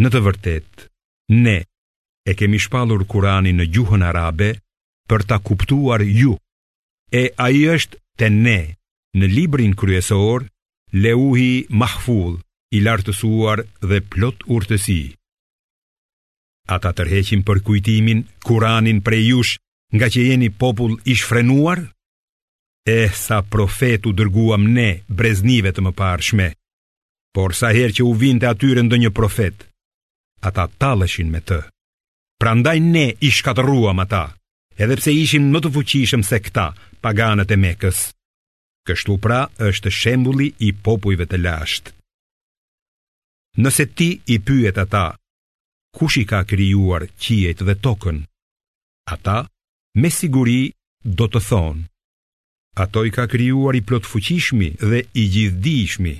Në të vërtetë, ne e kemi shpallur Kur'anin në gjuhën arabe për ta kuptuar ju. E ai është te ne në librin kryesor Leuhi Mahfuz, i lartësuar dhe plot urtësi. A ta tërheqim përkujtimin Kur'anin prej jush ngaqë jeni popull i shfrenuar? E sa profetë u dërguam ne breznive të mëparshme, Por sa herë që u vinte atyre ndonjë profet, ata talleshin me të. Prandaj ne i shkatërruam ata, edhe pse ishin më të fuqishëm se këta, paganët e Mekës. Kështu pra është shembulli i popujve të lashtë. Nëse ti i pyet ata, kush i ka krijuar qiejt dhe tokën? Ata me siguri do të thonë, Ato i ka krijuar i plotfuqishmi dhe i gjithëdijshmi,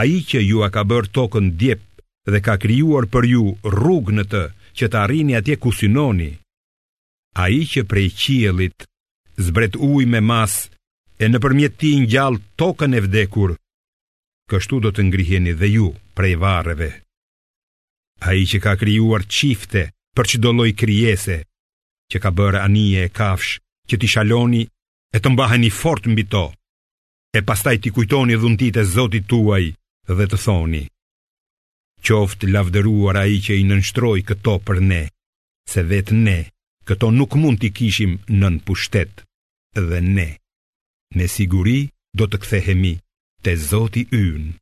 Ai që jua ka bërë tokën djep dhe ka krijuar për ju rrugë në të që të arrini atje ku synoni, Ai që prej qiellit zbret ujë me masë e nëpërmjet tij ngjall tokën e vdekur, kështu do të ngriheni dhe ju prej varreve. Ai që ka krijuar çifte për çdo lloj krijese, që ka bërë anije e kafshë që t'i shaloni e të mbaheni fort mbi to, e pastaj t'i kujtoni dhuntitë e zotit tuaj dhe të thoni. Qoftë lavdëruar ai që i nënshtroi këto për ne, se vetë ne këto nuk mund t'i kishim nën pushtet dhe ne. Me siguri do të kthehemi te zoti ynë.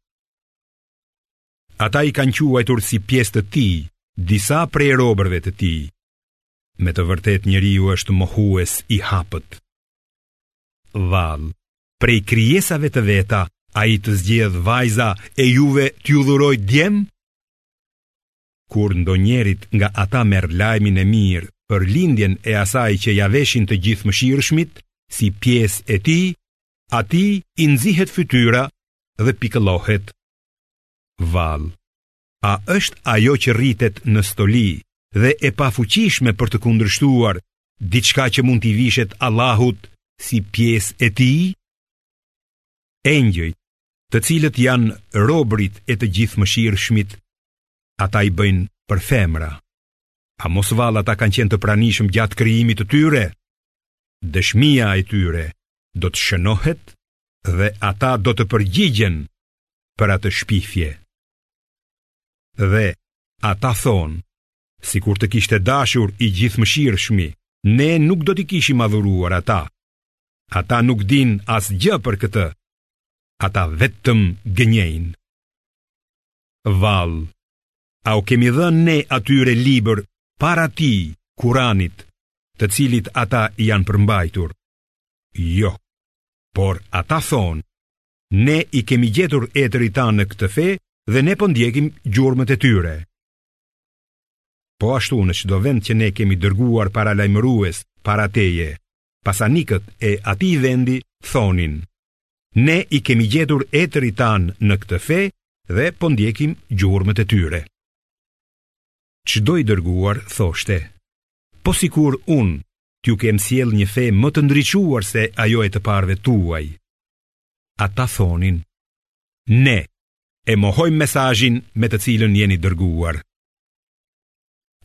Ata i kanë quajtur si pjesë të tij disa prej robërve të tij. Me të vërtetë njeriu është mohues i hapët. Vallë, prej krijesave të veta, ai të zgjedhë vajza e juve t'ju dhurojë djem? Kur ndonjëri nga ata merr lajmin e mirë për lindjen e asaj që ia veshin të Gjithëmëshirshmit, si pjesë e tij, atij i nxihet fytyra dhe pikëllohet Vallë, a është ajo që rritet në stoli dhe e pafuqishme për të kundërshtuar diçka që mund t'i vishet Allahut si pjesë e tij? Engjëjt, të cilët janë robërit e të Gjithëmëshirshmit, ata i bëjnë për femra. A mos vallë ata kanë qenë të pranishëm gjatë krijimit të tyre? Dëshmia e tyre do të shënohet dhe ata do të përgjigjen për atë shpifje. Dhe ata thonë, sikur të kishte dashur i Gjithëmëshirshmi, ne nuk do t'i kishim adhuruar ata. Ata nuk dinë asgjë për këtë, ata vetëm gënjejnë. Vallë, A u kemi dhënë ne atyre libër para tij, Kuranit, të cilit ata janë përmbajtur? Jo, por ata thonë, ne i kemi gjetur etërit tanë këtë fe dhe ne po ndjekim gjurmët e tyre. Po ashtu në çdo vend që ne kemi dërguar paralajmërues, para teje, pasanikët e atij vendi thonin, ne i kemi gjetur etërit tanë në këtë fe dhe po ndjekim gjurmët e tyre. Çdo i dërguar thoshte, po sikur unë t'ju kem sjellë një fe më të ndriçuar se ajo e të parëve tuaj. Ata thonin, ne e mohojmë mesazhin me të cilën jeni dërguar.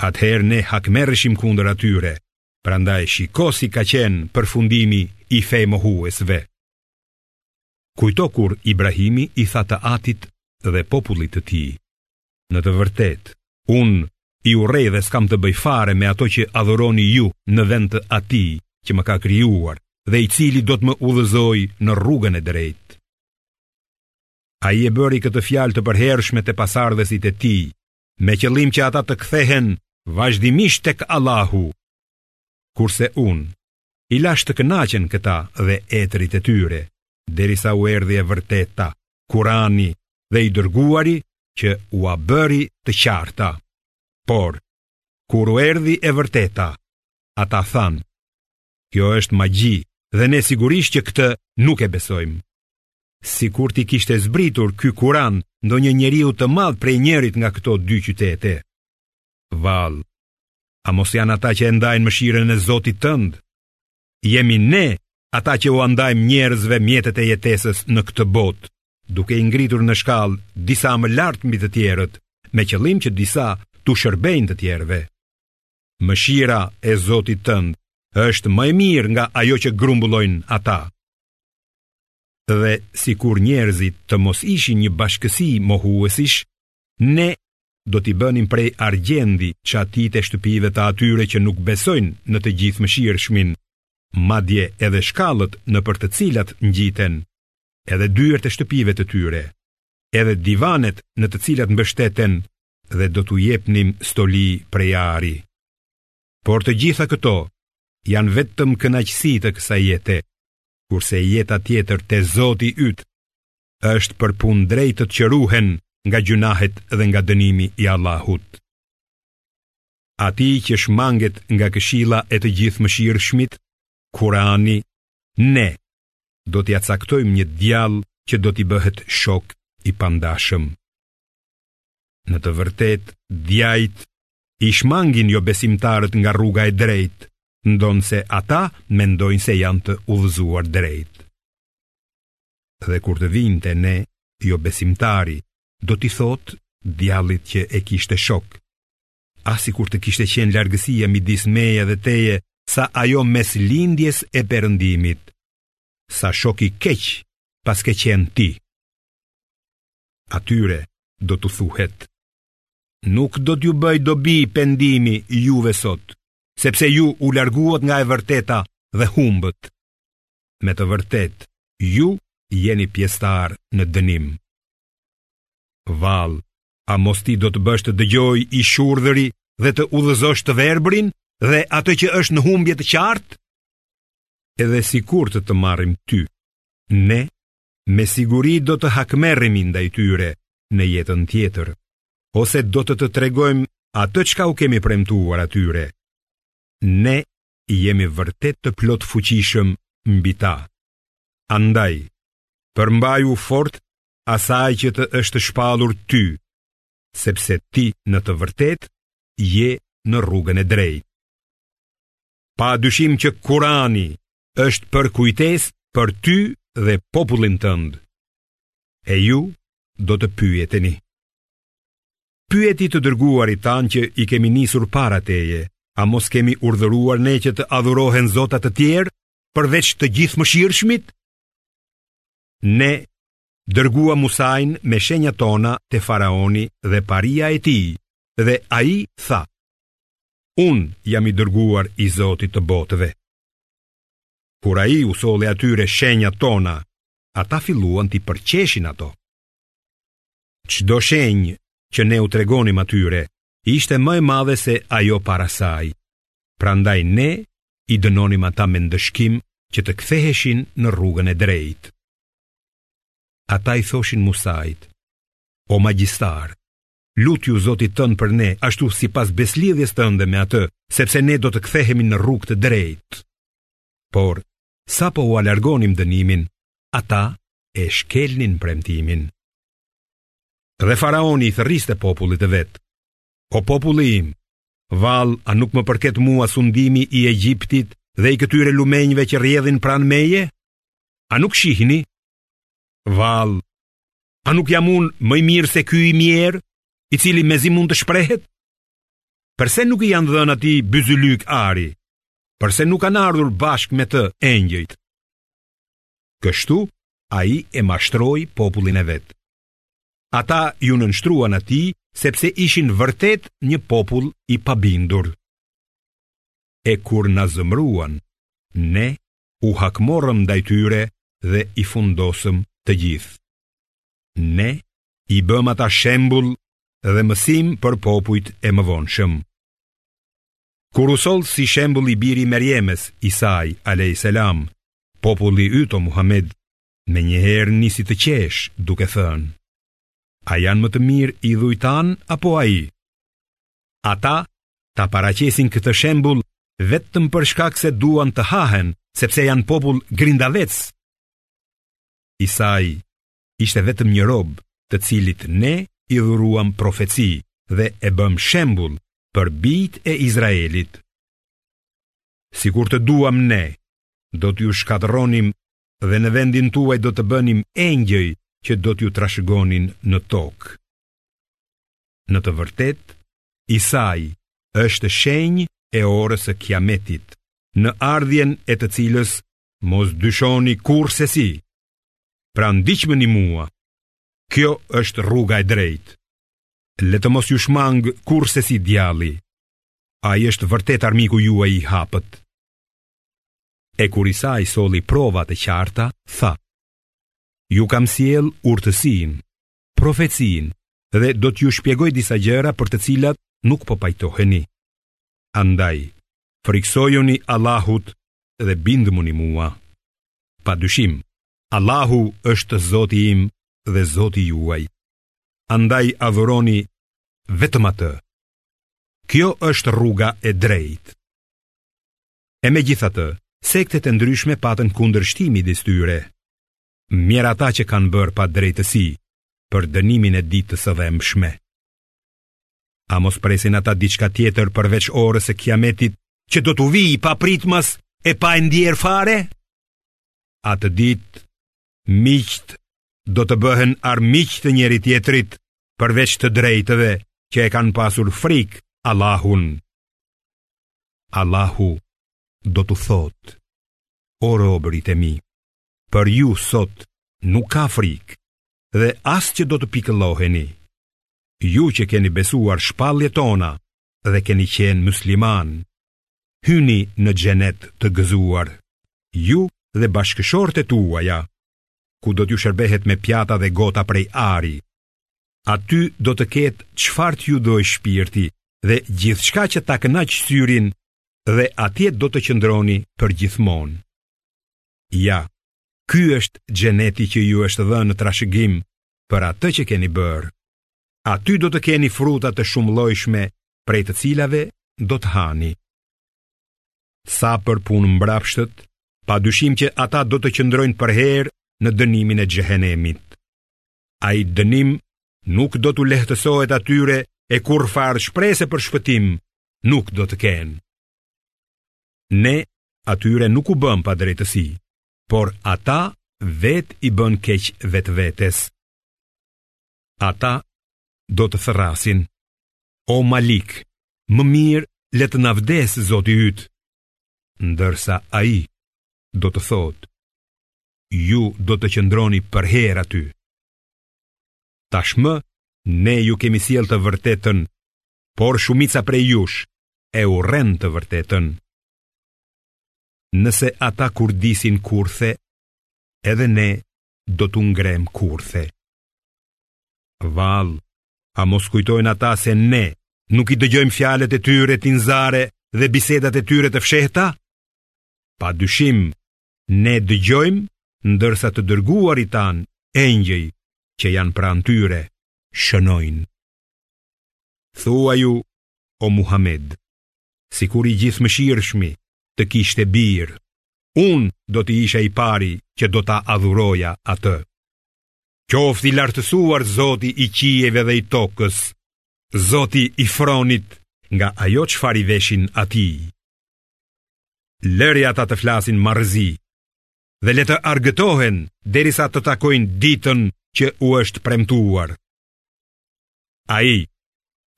atëherë ne hakmerreshim kundër atyre, prandaj shiko si ka qenë përfundimi i femohuesve. Kujto kur Ibrahimi i tha të Atit dhe popullit të tij, në të vërtetë, unë i urrej dhe s'kam të bëj fare me ato që adhuroni ju në vend të atij që më ka krijuar dhe i cili do të më udhëzojë në rrugën e drejtë. Ai e bëri këtë fjalë të përhershme te pasardhësit e tij, me qëllim që ata të kthehen vazhdimisht tek Allahu. Kurse unë i lash të kënaqen këta dhe etërit e tyre, derisa u erdhi e vërteta, Kurani dhe i dërguari që ua bëri të qarta. Por, kur u erdhi e vërteta, ata thanë, Kjo është magji dhe ne sigurisht që këtë nuk e besojmë. Sikur t'i kishte zbritur ky Kuran ndonjë njeriu të madh prej njërit nga këto dy qytete. Vallë, a mos janë ata që e ndajnë mëshirën e Zotit tënd? Jemi ne ata që ua ndajmë njerëzve mjetet e jetesës në këtë botë, duke i ngritur në shkallë disa më lartë mbi të tjerët, me qëllim që disa t'u shërbejnë të tjerëve. Mëshira e Zotit tënd është më e mirë nga ajo që grumbullojnë ata. Dhe sikur njerëzit të mos ishin një bashkësi mohuesish, ne do t'i bënim prej argjendi çatitë e shtëpive të atyre që nuk besojnë në të Gjithëmëshirshmin, madje edhe shkallët nëpër të cilat ngjiten, edhe dyert e shtëpive të tyre. edhe divanet në të cilat mbështeten dhe do t'u jepnim stoli prej ari. Por të gjitha këto janë vetëm kënaqësi të kësaj jete, kurse jeta tjetër te Zoti yt është për punëdrejtët që ruhen nga gjynahet dhe nga dënimi i Allahut. Atij që shmanget nga këshilla e të Gjithëmëshirshmit, Kurani, ne, do t'ia caktojmë një djall që do t'i bëhet shok i pandashëm. Në të vërtetë, djajt i shmangin jobesimtarët nga rruga e drejtë, ndonëse ata mendojnë se janë të udhëzuar drejt. Dhe kur të vijë te ne, jobesimtari, do t'i thotë djallit që e kishte shok, Ah sikur të kishte qenë largësia midis meje dhe teje Sa ajo mes lindjes e perëndimit Sa shok i keq paske qenë ti Atyre do t'u thuhet Nuk do t'ju bëjë dobi pendimi juve sot Sepse ju u larguat nga e vërteta dhe humbët Me të vërtet, ju jeni pjesëtarë në dënim Vallë, a mos ti do të bësh të dëgjojë i shurdhri dhe të udhëzosh të verbrin dhe atë që është në humbje të qartë? Edhe sikur të të marrim ty, ne me siguri do të hakmerremi ndaj tyre në jetën tjetër, ose do të të tregojmë atë çka u kemi premtuar atyre. Ne jemi vërtet të plotfuqishëm mbi ta. Andaj, përmbaju fort asaj që të është shpallur ty, sepse ti në të vërtetë je në rrugën e drejtë. Pa dyshim që Kurani është përkujtesë për ty dhe popullin tënd. E ju do të pyeteni. Pyeti të dërguarit tanë që i kemi nisur para teje, a mos kemi urdhëruar ne që të adhurohen zota të tjerë, përveç të Gjithëmëshirshmit? Ne dërguam Musain me shenjat tona te faraoni dhe paria e tij, dhe ai tha, Unë jam i dërguar i Zotit të botëve. Kur ai u solli atyre shenjat tona, ata filluan t'i përqeshin ato. Çdo shenjë që ne u tregonim atyre ishte më e madhe se ajo para saj. Prandaj ne i dënonim ata me ndëshkim që të ktheheshin në rrugën e drejtë. Ata i thoshin Musait: O magjistar, lutju Zotit tënd për ne, ashtu sipas besëlidhjes tënde me atë, sepse ne do të kthehemi në rrugë të drejtë. Por Sapo ua largonim dënimin, ata e shkelnin premtimin. Dhe faraoni i thërriste popullit të vet. O populli im, vallë a nuk më përket mua sundimi i Egjiptit dhe i këtyre lumenjve që rrjedhin pranë meje? A nuk shihni? Vallë, a nuk jam unë më i mirë se ky i mjerë, i cili mezi mund të shprehet? Përse nuk i janë dhënë atij byzylykë ari? Përse nuk kanë ardhur bashkë me të engjëjt? Kështu, ai e mashtroi popullin e vet. Ata iu nënshtruan atij sepse ishin vërtet një popull i pabindur. E kur na zemëruan, ne u hakmorëm ndaj tyre dhe i fundosëm të gjithë. Ne i bëmë ata shembull dhe mësim për popujt e mëvonshëm. Kur u soll si shembull i biri i Merjemes, Isai, a.s. Populli yt, o Muhammed, menjëherë nisi të qeshë duke thënë, a janë më të mirë idhujt tanë apo ai? Ata ta paraqesin këtë shembull vetëm për shkak se duan të hahen, sepse janë popull grindavec. Isai, ishte vetëm një rob të cilit ne i dhuruam profeci dhe e bëmë shembull për bijtë e Izraelit. Sikur të donim ne, do t'ju shkatërronim dhe në vendin tuaj do të bënim engjëj që do t'ju trashëgonin në tokë. Në të vërtetë, Isai është shenjë e orës së kiametit, në ardhjen e të cilës mos dyshoni kurrsesi, Pra ndiqmëni mua Kjo është rruga e drejtë Le të mos ju shmangë kurrsesi djalli Ai është vërtet armiku juaj i hapët E kur Isai solli prova të qarta, tha Ju kam sjellë urtësinë, profecinë Dhe do t'ju shpjegoj disa gjëra për të cilat nuk po pajtoheni Andaj, frikësojuni Allahut dhe bindmuni mua Pa dyshim, Allahu është Zoti im dhe Zoti juaj. Andaj adhuroni vetëm atë. Kjo është rruga e drejtë. E megjithatë, sektet e ndryshme patën kundërshtime midis tyre. Mjerë ata që kanë bërë padrejtësi për dënimin e ditës së dhembshme. A mos presin ata diçka tjetër përveç orës së kiametit që do t'u vijë papritmas e pa e ndier fare? Atë ditë, miqtë do të bëhen armiq të njëri-tjetrit përveç të drejtëve që e kanë pasur frikë Allahun. Allahu do t'u thotë, o robërit e mi, për ju sot nuk ka frikë dhe as që do të pikëlloheni. ju që keni besuar shpalljet tona dhe keni qenë muslimanë, hyni në xhenet të gëzuar, ju dhe bashkëshortet tuaja, ku do t'ju shërbehet me pjata dhe gota prej ari. Aty do të ketë çfarë t'ju dojë shpirti dhe gjithçka që ta kënaq syrin dhe atje do të qëndroni përgjithmonë. Ja, ky është xheneti që ju është dhënë në trashëgim për atë që keni bërë. Aty do të keni fruta të shumëllojshme prej të cilave do të hani. Sa për punëmbrapshtët, pa dyshim që ata do të qëndrojnë përherë në dënimin e xhehenemit. Ai dënim nuk do t'u lehtësohet atyre e kurrfarë shprese për shpëtim nuk do të kenë. Ne atyre nuk u bëmë padrejtësi, por ata vetë i bënë keq vetvetes. Ata do të thërrasin. O Malik, më mirë le të na vdesë Zoti yt. Ndërsa ai do t'u thotë, ju do të qëndroni përherë aty. Tashmë ne ju kemi sjellë të vërtetën, por shumica prej jush e urrejnë të vërtetën. nëse ata kurdisin kurthe, edhe ne do t'u ngremë kurthe. Vallë, a mos kujtojnë ata se ne nuk i dëgjojmë fjalët e tyre tinzare dhe bisedat e tyre të fshehta? Pa dyshim, ne dëgjojmë ndërsa të dërguarit tanë engjëj që janë pranë tyre, shënojnë. Thuaju, o Muhamed, sikur i Gjithëmëshirshmi të kishte bir, unë do të isha i pari që do ta adhuroja atë. Qoftë i lartësuar Zoti i qiejve dhe i tokës, Zoti i fronit nga ajo çfarë i veshin atij. Lëri ata të flasin marrëzi dhe le të argëtohen derisa të takojnë ditën që u është premtuar. Ai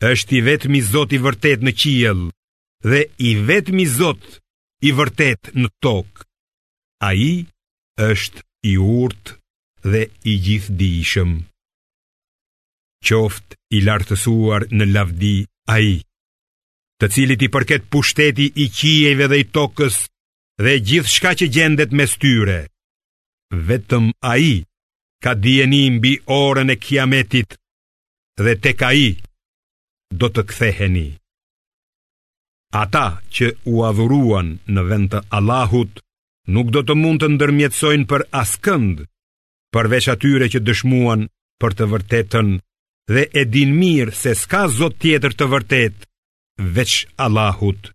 është i vetmi Zot i vërtetë në qiell dhe i vetmi Zot i vërtetë në tokë. Ai është i urtë dhe i gjithdijshëm. Qoftë i lartësuar në lavdi ai, të cilit i përket pushteti i qiejve dhe i tokës dhe gjithçka që gjendet mes tyre. Vetëm Ai ka dijeni mbi orën e Kiametit dhe tek Ai do të ktheheni. Ata që u adhuruan në vend të Allahut nuk do të mund të ndërmjetësojnë për askënd përveç atyre që dëshmuan për të vërtetën dhe e dinë mirë se s'ka zot tjetër të vërtetë veç Allahut.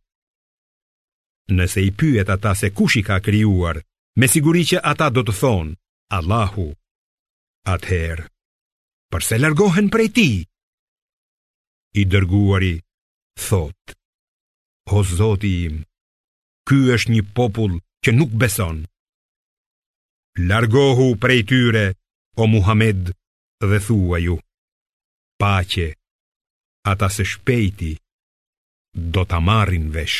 Nëse i pyet ata se kush i ka krijuar, me siguri që ata do të thonë Allahu. Atëherë, përse largohen prej tij? I dërguari thotë: O Zoti im, ky është një popull që nuk beson. Largohu prej tyre, o Muhammed, dhe thuaju, paqe, ata se shpejti, do ta marrin vesh.